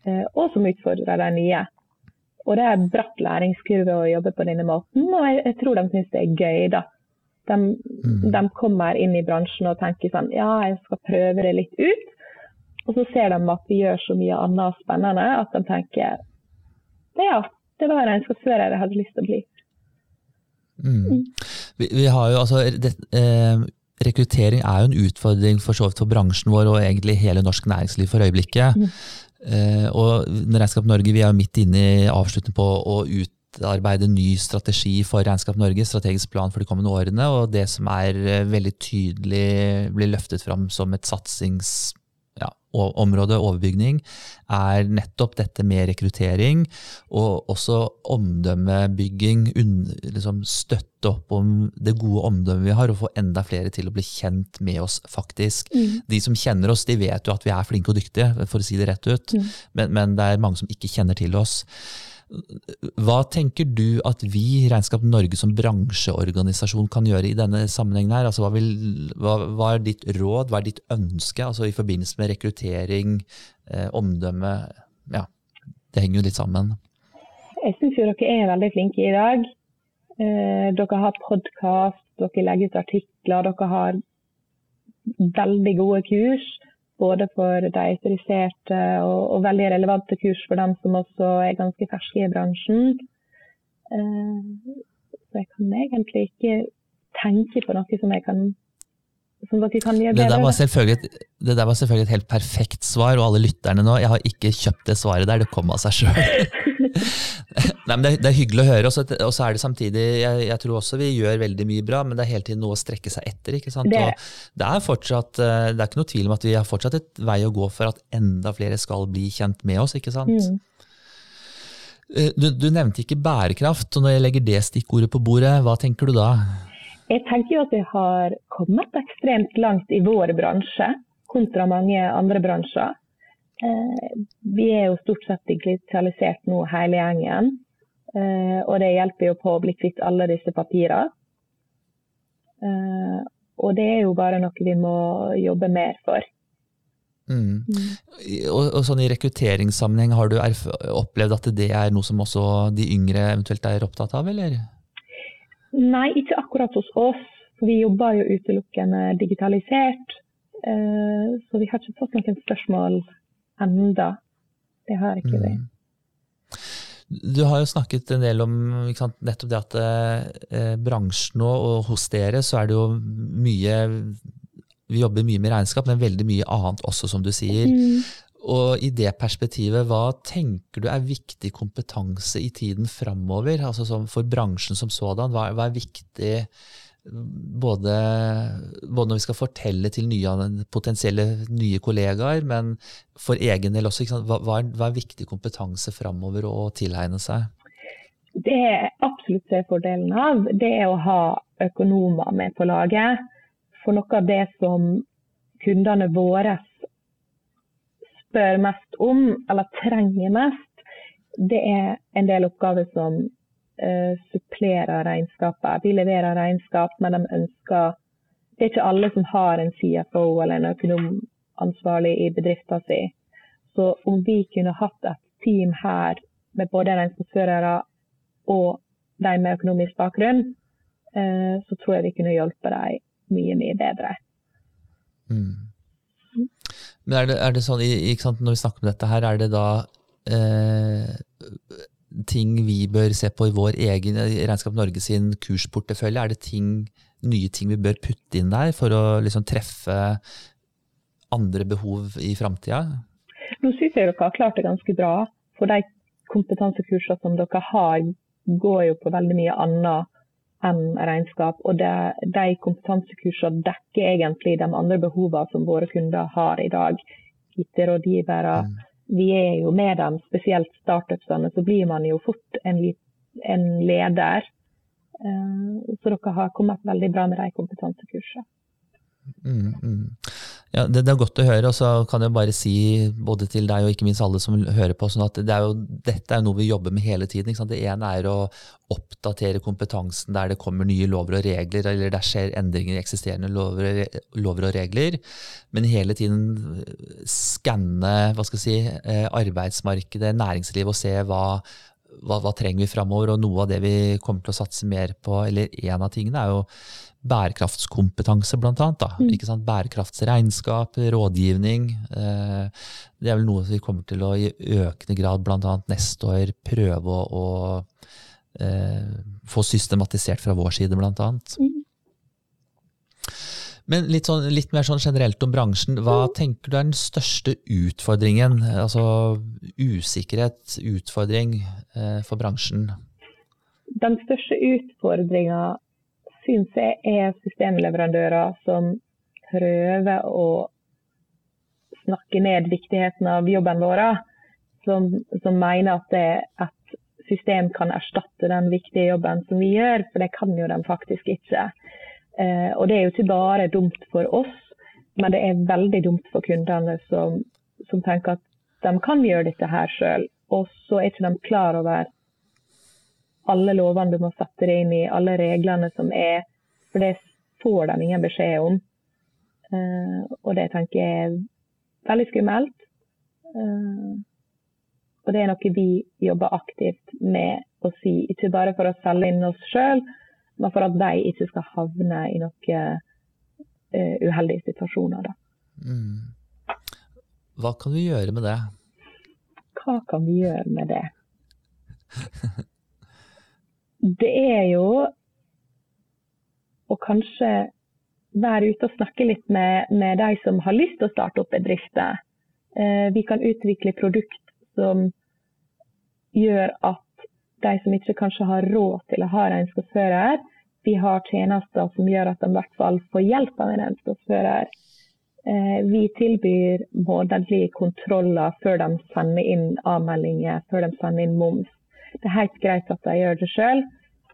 eh, og som utfordrer de nye. Og det er en bratt læringskurve å jobbe på denne måten, og jeg, jeg tror de syns det er gøy. da. De, mm. de, kommer inn i bransjen og tenker sånn ja, jeg skal prøve det litt ut. Og så ser de at vi gjør så mye annet spennende at de tenker ja, det var regnskapsfører jeg hadde lyst til å bli. Mm. Mm. Vi, vi, har jo altså det, eh, Rekruttering er jo en utfordring for så vidt for bransjen vår og egentlig hele norsk næringsliv for øyeblikket. Eh, og Regnskap Norge vi er jo midt inne i avslutningen på å utarbeide ny strategi for Regnskap Norge, strategisk plan for de kommende årene. og Det som er eh, veldig tydelig blir løftet fram som et satsings området overbygning, er nettopp dette med rekruttering og også omdømmebygging. Liksom støtte opp om det gode omdømmet vi har, og få enda flere til å bli kjent med oss, faktisk. Mm. De som kjenner oss, de vet jo at vi er flinke og dyktige, for å si det rett ut, mm. men, men det er mange som ikke kjenner til oss. Hva tenker du at vi i Regnskap Norge som bransjeorganisasjon kan gjøre i denne sammenhengen? her? Altså, hva, vil, hva, hva, er ditt råd, hva er ditt ønske altså, i forbindelse med rekruttering, eh, omdømme? Ja, det henger jo litt sammen. Jeg syns dere er veldig flinke i dag. Eh, dere har podkast, dere legger ut artikler, dere har veldig gode kurs både for de autoriserte og, og, veldig relevante kurs for dem som også er ganske ferske i bransjen. Uh, så jeg kan egentlig ikke tenke på noe som jeg kan som dere kan gjøre bedre. Det der, var selvfølgelig, det der var selvfølgelig et helt perfekt svar, og alle lytterne nå, jeg har ikke kjøpt det svaret der, det kom av seg sjøl. Nei, men det, det, er hyggelig å høre, og så er det samtidig jeg, jeg, tror også vi gjør veldig mye bra, men det er hele tiden noe å strekke seg etter. ikke sant? Det. det er fortsatt, eh, det er ikke noe tvil om at vi har fortsatt et vei å gå for at enda flere skal bli kjent med oss. ikke sant? Mm. Eh, du, du, nevnte ikke bærekraft, og når jeg legger det stikkordet på bordet, hva tenker du da? Jeg tenker jo at vi har kommet ekstremt langt i vår bransje kontra mange andre bransjer. Eh, vi er jo stort sett digitalisert nå hele gjengen. Eh, og det hjelper jo på å bli kvitt alle disse papirene. Eh, og det er jo bare noe vi må jobbe mer for. Mm. Mm. Og, og, sånn I rekrutteringssammenheng, har du opplevd at det er noe som også de yngre eventuelt er opptatt av, eller? Nei, ikke akkurat hos oss. Vi jobber jo utelukkende digitalisert. Eh, så vi har ikke fått noen spørsmål enda. Det har ikke vi. Mm. Du har jo snakket en del om sant, nettopp det at eh, bransjen og, og hos dere så er det jo mye Vi jobber mye med regnskap, men veldig mye annet også, som du sier. Mm. Og i det perspektivet, hva tenker du er viktig kompetanse i tiden framover? Altså for bransjen som sådan, hva, hva er viktig både, både, når vi skal fortelle til nye, potensielle nye kollegaer, men for egen del også. Hva, hva, er, hva, er, viktig kompetanse framover å tilegne seg? Det jeg absolutt ser fordelen av, det er å ha økonomer med på laget. For noe av det som kundene våre spør mest om, eller trenger mest, det er en del oppgaver som supplerer regnskapet. Vi leverer regnskap, men de ønsker Det er ikke alle som har en CFO eller en økonomansvarlig i bedriften sin. Så om vi kunne hatt et team her med både regnskapsførere og de med økonomisk bakgrunn, uh, så tror jeg vi kunne hjulpet dem mye, mye bedre. Mm. Men er det, er det sånn, sant, Når vi snakker om dette her, er det da eh, ting vi bør se på i vår egen Regnskap Norge sin kursportefølje? Er det ting, nye ting vi bør putte inn der for å liksom treffe andre behov i framtida? Nå syns jeg dere har klart det ganske bra. For de kompetansekursene som dere har, går jo på veldig mye annet enn regnskap. Og det, de kompetansekursene dekker egentlig de andre behovene som våre kunder har i dag. IT-rådgivere. Mm. Vi er jo med dem, spesielt startupsene, så blir man jo fort en, en leder. Uh, så dere har kommet veldig bra med de kompetansekursene. Mm, mm. Ja, det, det, er godt å høre, og så kan jeg bare si både til deg og ikke minst alle som hører på, sånn at det er jo, dette er noe vi jobber med hele tiden. Det ene er å oppdatere kompetansen der det kommer nye lover og regler, eller der skjer endringer i eksisterende lover, lover og regler. Men hele tiden skanne si, eh, arbeidsmarkedet, næringslivet, og se hva, hva, hva trenger vi framover. Og noe av det vi kommer til å satse mer på, eller en av tingene, er jo bærekraftskompetanse, blant annet. Da. Mm. Ikke sant? Bærekraftsregnskap, rådgivning. Eh, det er vel noe vi kommer til å i økende grad annet neste år prøve å, å eh, få systematisert fra vår side, annet. Mm. Men litt, sånn, litt, mer sånn generelt om bransjen. Hva mm. tenker du er den største utfordringen? Altså usikkerhet, utfordring eh, for bransjen? Den største utfordringa syns jeg er systemleverandører som prøver å snakke ned viktigheten av jobben vår. Som, som mener at det, at, system kan erstatte den viktige jobben som vi gjør, for det kan jo de faktisk ikke. Eh, og det er jo ikke bare dumt for oss, men det er veldig dumt for kundene som, som tenker at de kan gjøre dette her sjøl, og så er ikke de klar over alle lovene du må sette deg inn i, alle reglene som er. For det får de ingen beskjed om. Uh, og det tenker jeg er veldig skummelt. Uh, og det er noe vi jobber aktivt med å si, ikke bare for å selge inn oss sjøl, men for at de ikke skal havne i noen uh, uheldige situasjoner. Mm. Hva kan vi gjøre med det? Hva kan vi gjøre med det? det er jo å kanskje være ute og snakke litt med, med de som har lyst til å starte opp bedrifter. Eh, vi kan utvikle produkt som gjør at de som ikke kanskje har råd til å ha regnskapsfører, vi har tjenester som gjør at de i hvert fall får hjelp av en regnskapsfører. Eh, vi tilbyr månedlige kontroller før de sender inn avmeldinger, før de sender inn moms. Det er helt greit at de gjør det sjøl,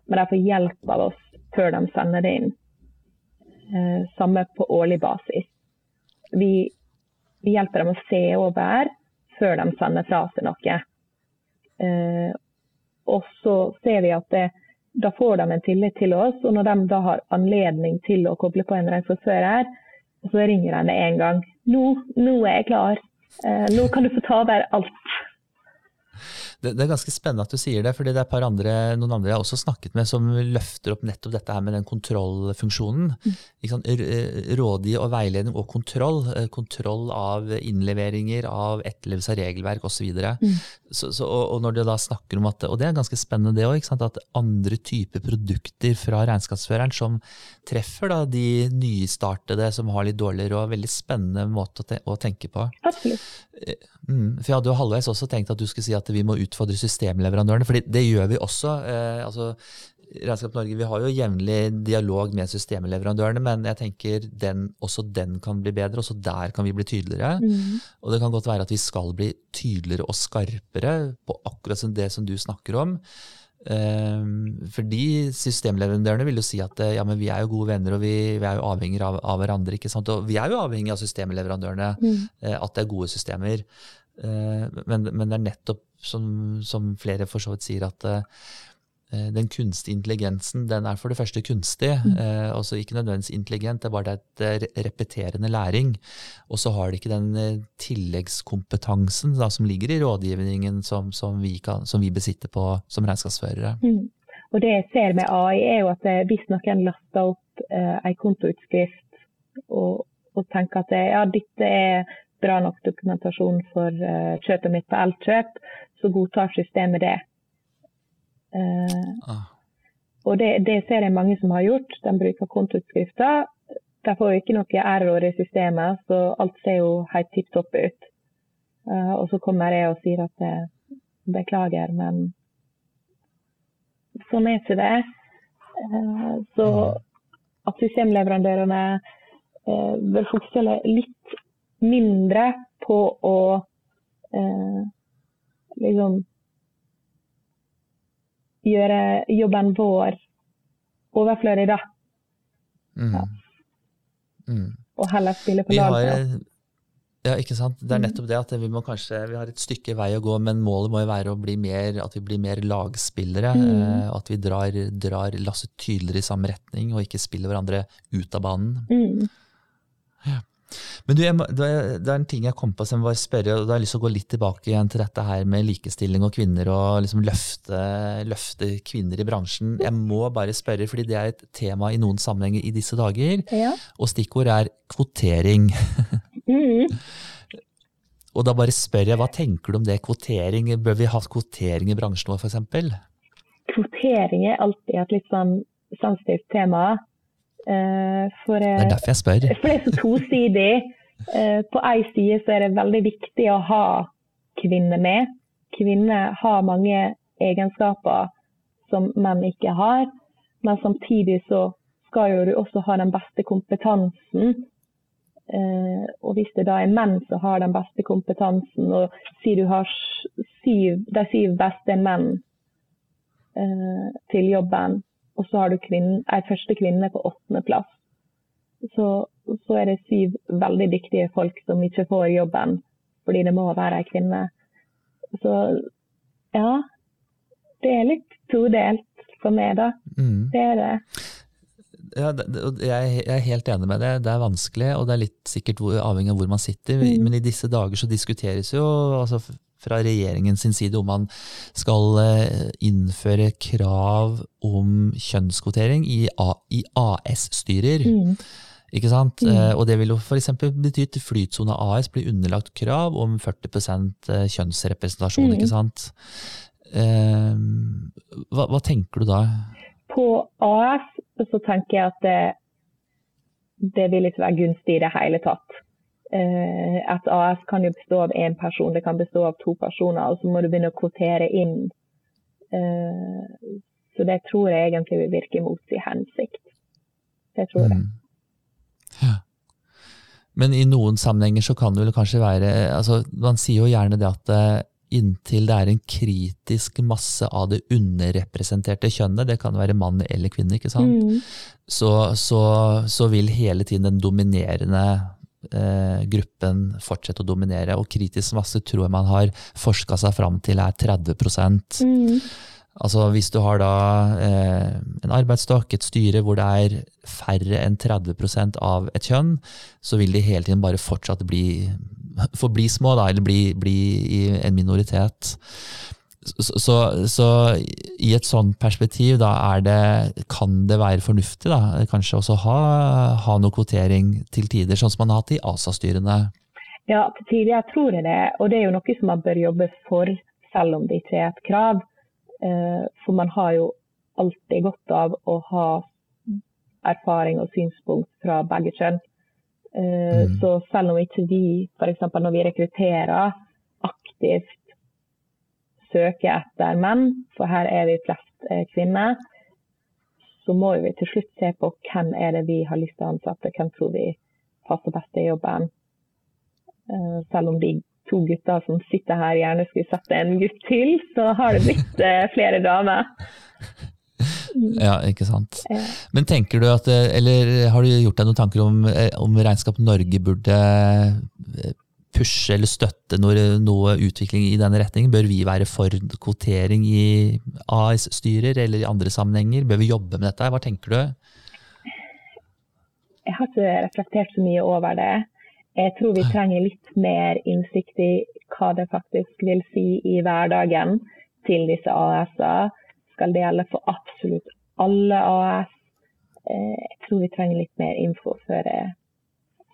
men de får hjelp av oss før de sender det inn. Eh, samme på årlig basis. Vi, vi, hjelper dem å se over før de sender fra seg noe. Eh, og så ser vi at det, da får de en tillit til oss, og når de da har anledning til å koble på en regnskapsfører, så ringer de med en gang. Nå, nå er jeg klar. Eh, nå kan du få ta over alt. Det, det, er ganske spennende at du sier det, fordi det er andre, noen andre jeg har også snakket med som løfter opp nettopp dette her med den kontrollfunksjonen. Mm. Rådgi og veiledning og kontroll. Eh, kontroll av innleveringer, av etterlevelse av regelverk osv. Mm. Så, så, og, og når du da snakker om at, og det er ganske spennende det òg, at andre typer produkter fra regnskapsføreren som treffer da de nystartede som har litt dårlig råd, veldig spennende måte å, te å tenke på. Absolutt. Mm, for Jeg hadde jo halvveis også tenkt at du skulle si at vi må utfordre systemleverandørene, for det gjør vi også. Eh, altså, Regnskap Norge vi har jo jevnlig dialog med systemleverandørene, men jeg tenker den, også den kan bli bedre. Også der kan vi bli tydeligere. Mm. Og det kan godt være at vi skal bli tydeligere og skarpere på akkurat det som du snakker om. Um, fordi systemleverandørene vil jo si at ja, men vi er jo gode venner og vi, vi er jo avhengig av, av, hverandre. ikke sant? Og vi er jo avhengig av systemleverandørene, mm. uh, at det er gode systemer. Uh, men, men, det er nettopp som, som flere for så vidt sier, at Eh, den kunstige intelligensen den er for det første kunstig, mm. eh, altså ikke nødvendigvis intelligent, det er bare det et repeterende læring. Og så har det ikke den eh, tilleggskompetansen da, som ligger i rådgivningen som, som, vi, kan, som vi, besitter på som regnskapsførere. Mm. Og Det jeg ser med AI, er jo at hvis noen laster opp eh, en kontoutskrift og, og, tenker at ja, dette er bra nok dokumentasjon for eh, kjøpet mitt på Elkjøp, så godtar systemet det. Eh, ah. Og det, det, ser jeg mange som har gjort. De bruker kontoutskrifter. De får ikke noe error i systemet, så alt ser jo helt tipp topp ut. Uh, og så kommer jeg og sier at jeg beklager, men sånn er ikke det. Uh, så at systemleverandørene bør fokusere litt mindre på å liksom gjøre jobben vår overflødig, da. Mm. Ja. Mm. Og heller spille på lag. Ja, ikke sant. Det er mm. nettopp det at vi må kanskje, vi har et stykke vei å gå, men målet må jo være å bli mer, at vi blir mer lagspillere. Mm. Eh, at vi drar, drar lasset tydeligere i samme retning, og ikke spiller hverandre ut av banen. Mm. Ja. Men du, jeg, det er en ting jeg kom på som jeg bare spørre, og da har jeg lyst til å gå litt tilbake igjen til dette her med likestilling og kvinner, og liksom løfte, løfte kvinner i bransjen. Jeg må bare spørre, fordi det er et tema i noen sammenhenger i disse dager, ja. og stikkord er kvotering. Mm. og da bare spør jeg, hva tenker du om det? Kvotering, Bør vi ha kvotering i bransjen vår, f.eks.? Kvotering er alltid et litt sånn sensitivt tema. Eh, for, det er derfor jeg spør. For det er så tosidig. Eh, på én side så er det veldig viktig å ha kvinner med. Kvinner har mange egenskaper som menn ikke har. Men samtidig så skal jo du også ha den beste kompetansen. Eh, og hvis det da er menn som har den beste kompetansen, og si du har syv, de syv beste menn til jobben, og så har du kvinnen, ei første kvinne på åttendeplass. Så, så er det syv veldig dyktige folk som ikke får jobben fordi det må være ei kvinne. Så ja, det er litt todelt for meg, da. Mm. Det er det. Ja, jeg er helt enig med det. Det er vanskelig, og det er litt sikkert avhengig av hvor man sitter. Mm. Men i disse dager så diskuteres jo altså fra regjeringen sin side om man skal eh, innføre krav om kjønnskvotering i, AS-styrer. Mm. Ikke sant? Mm. Eh, og det vil jo f.eks. bety at Flytsone AS blir underlagt krav om 40 eh, kjønnsrepresentasjon. Mm. ikke sant? Hva, hva, tenker du da? På AS så tenker jeg at det, det vil ikke være gunstig i det hele tatt. Eh, et AS kan jo bestå av én person, det kan bestå av to personer. Og så må du begynne å kvotere inn. Eh, så det tror jeg egentlig vil virke mot sin hensikt. Det tror jeg. Mm. Ja. Men i noen sammenhenger så kan det vel kanskje være altså Man sier jo gjerne det at eh, inntil det er en kritisk masse av det underrepresenterte kjønnet, det kan være mann eller kvinne, ikke sant, mm. så, så, så, vil hele tiden den dominerende gruppen fortsette å dominere. Og kritisk masse tror jeg man har forska seg fram til er 30 mm. Altså Hvis du har da eh, en arbeidsstokk, et styre hvor det er færre enn 30% av et kjønn, så vil de hele tiden bare fortsatt bli, forbli små, da, eller bli, bli i en minoritet. Så, så, så, i et sånt perspektiv da det, kan det være fornuftig da, kanskje også ha, ha noe kvotering til tider, sånn som man har hatt i ASA-styrene? Ja, til tider jeg tror jeg det. Og det er jo noe som man bør jobbe for, selv om det ikke er et krav. Eh, for man har jo alltid godt av å ha erfaring og synspunkt fra begge kjønn. Eh, mm. Så selv om ikke vi, f.eks. når vi rekrutterer aktivt søke etter menn, for her er vi flest eh, kvinner, så må vi til slutt se på hvem er det vi har lyst til å ansette, hvem tror vi passer best i jobben. Eh, selv om de to gutter som sitter her, gjerne skulle sette en gutt til, så har det blitt eh, flere damer. Ja, ikke sant. Men tenker du at, eller har du gjort deg noen tanker om, om Regnskap Norge burde pushe eller støtte noe, noe utvikling i denne retningen? Bør vi være for kvotering i AS-styrer eller i andre sammenhenger? Bør vi jobbe med dette? Hva tenker du? Jeg har ikke reflektert så mye over det. Jeg tror vi trenger litt mer innsikt i hva det faktisk vil si i hverdagen til disse AS-ene. Skal det gjelde for absolutt alle AS? Eh, Jeg tror vi trenger litt mer info før jeg,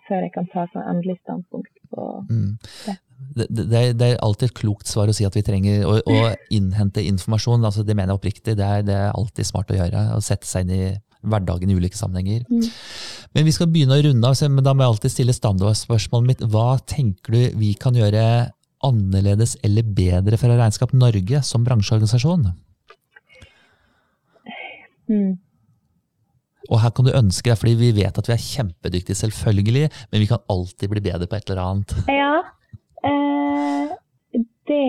før jeg kan ta et endelig standpunkt på Mm. Ja. Det, det, det er alltid et klokt svar å si at vi trenger å, å innhente informasjon. Altså, det mener jeg oppriktig. Det er, det er alltid smart å gjøre. Å sette seg inn i hverdagen i ulike sammenhenger. Mm. Men vi skal begynne å runde av, men da må jeg alltid stille standardspørsmålet mitt. Hva tenker du vi kan gjøre annerledes eller bedre fra Regnskap Norge som bransjeorganisasjon? Mm. Og her kan du ønske deg, fordi vi vet at vi er kjempedyktige, selvfølgelig, men vi kan alltid bli bedre på et eller annet. Ja. Eh, det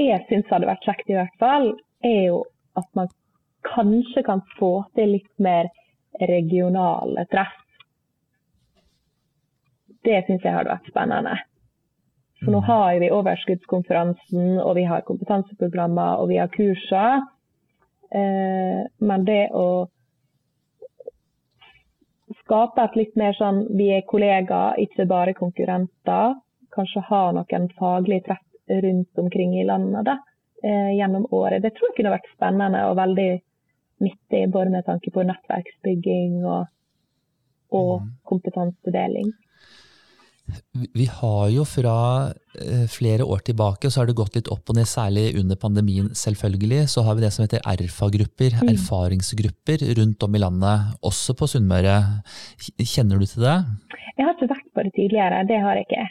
jeg syns hadde vært kjekt, i hvert fall, er jo at man kanskje kan få til litt mer regionale treff. Det syns jeg hadde vært spennende. For nå har vi overskuddskonferansen, og vi har kompetanseprogrammer, og vi har kurser. Eh, men det å skape et litt mer sånn vi er kollegaer, ikke bare konkurrenter. Kanskje ha noen faglige treff rundt omkring i landet da, eh, gjennom året. Det tror jeg kunne vært spennende og veldig nyttig, både med tanke på nettverksbygging og, og kompetansedeling. Vi- har jo fra eh, flere år tilbake, så har det gått litt opp og ned, særlig under pandemien selvfølgelig, så har vi det som heter ERFA-grupper, erfaringsgrupper rundt om i landet, også på Sunnmøre. Kjenner du til det? Jeg har ikke vært på det tidligere, det har jeg ikke.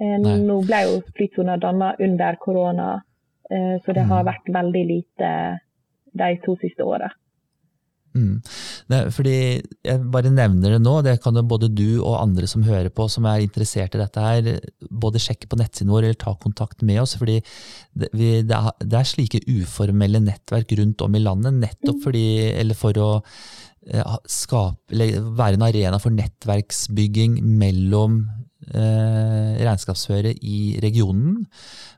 Eh, Nei. Nå ble jo flytsona danna under korona, eh, så det har Mm. vært veldig lite de to siste åra. Mm. Nei, fordi Jeg bare nevner det nå, det kan jo både du og andre som hører på som er interessert i dette her, både sjekke på nettsiden vår eller ta kontakt med oss. fordi det, vi, det, er, det er slike uformelle nettverk rundt om i landet, nettopp fordi, eller for å eh, skape, eller være en arena for nettverksbygging mellom eh, regnskapsførere i regionen.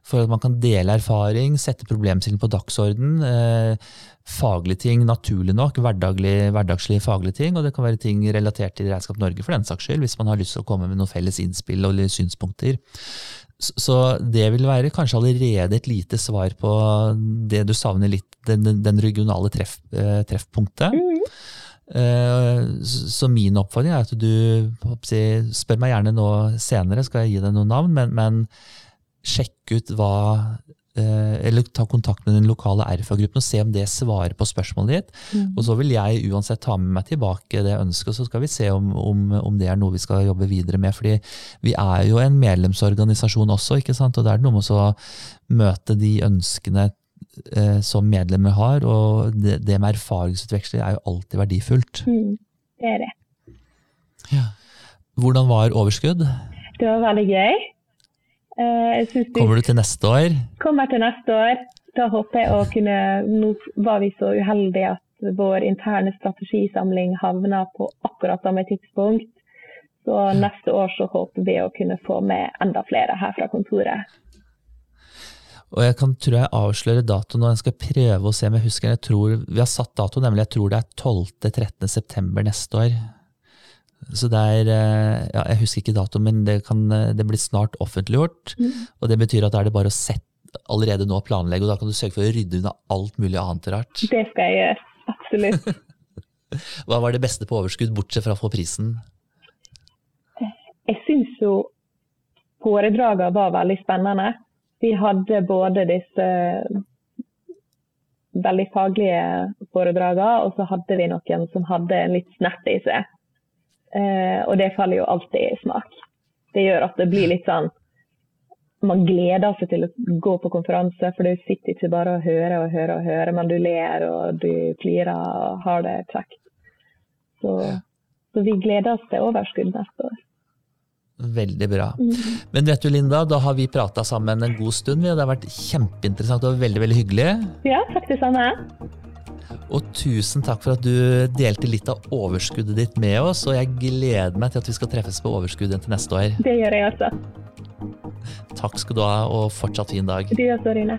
For at man kan dele erfaring, sette problemstillingen på dagsorden. Eh, faglige ting, naturlig nok. Hverdagslige faglige ting. Og det kan være ting relatert til Regnskap Norge for den saks skyld, hvis man har lyst til å komme med noen felles innspill eller synspunkter. Så- det vil være kanskje allerede et lite svar på det du savner litt, den, den regionale treff, eh, treffpunktet. Eh, Så min oppfordring er at du spør meg gjerne nå senere, skal jeg gi deg noen navn, men, men sjekk ut hva eh, Eller ta kontakt med den lokale RFA-gruppen og se om det svarer på spørsmålet ditt. Og så vil jeg uansett ta med meg tilbake det ønsket, og så skal vi se om, om, om det er noe vi skal jobbe videre med. fordi vi er jo en medlemsorganisasjon også, ikke sant? og da er det noe med å møte de ønskene eh, som medlemmer har, og det, det med erfaringsutveksling er jo alltid verdifullt. Mm, det er det. Hvordan var overskudd? Det var veldig gøy. Eh, Kommer du til neste år? kommer til neste år. Da håper jeg å kunne Nå var vi så uheldige at vår interne strategisamling havna på akkurat samme tidspunkt. Så neste år så håper vi å kunne få med enda flere her fra kontoret. Og jeg kan tror jeg avslører datoen og Jeg skal prøve å se om jeg husker. Jeg tror, vi har satt dato, nemlig jeg tror det er 12.-13. september neste år. Så det er eh, ja, Jeg husker ikke datoen, men det, kan, eh, det blir snart offentliggjort. Og det betyr at da er det bare å sette allerede nå planlegge, og da kan du sørge for å rydde unna alt mulig annet rart. Det skal jeg gjøre. Absolutt. Hva var det beste på overskudd, bortsett fra å få prisen? Jeg syns jo foredragene var veldig spennende. Vi hadde både disse veldig faglige foredragene, og så hadde vi noen som hadde en litt snert i seg. Eh, og det faller jo alltid i smak. Det gjør at det blir litt sånn Man gleder seg til å gå på konferanse, for du sitter ikke bare og hører og hører og hører, men du ler og du flirer og har det kjekt. Så, så vi gleder oss til overskudd neste år. Veldig bra. Men vet du, Linda, da har vi prata sammen en god stund. Det har vært kjempeinteressant og veldig veldig hyggelig. Ja, takk det samme. Og tusen takk for at du delte litt av overskuddet ditt med oss. Og jeg gleder meg til at vi skal treffes på overskuddet til neste år. Det gjør jeg også. Takk skal du ha, og fortsatt fin dag. Du også, Rune.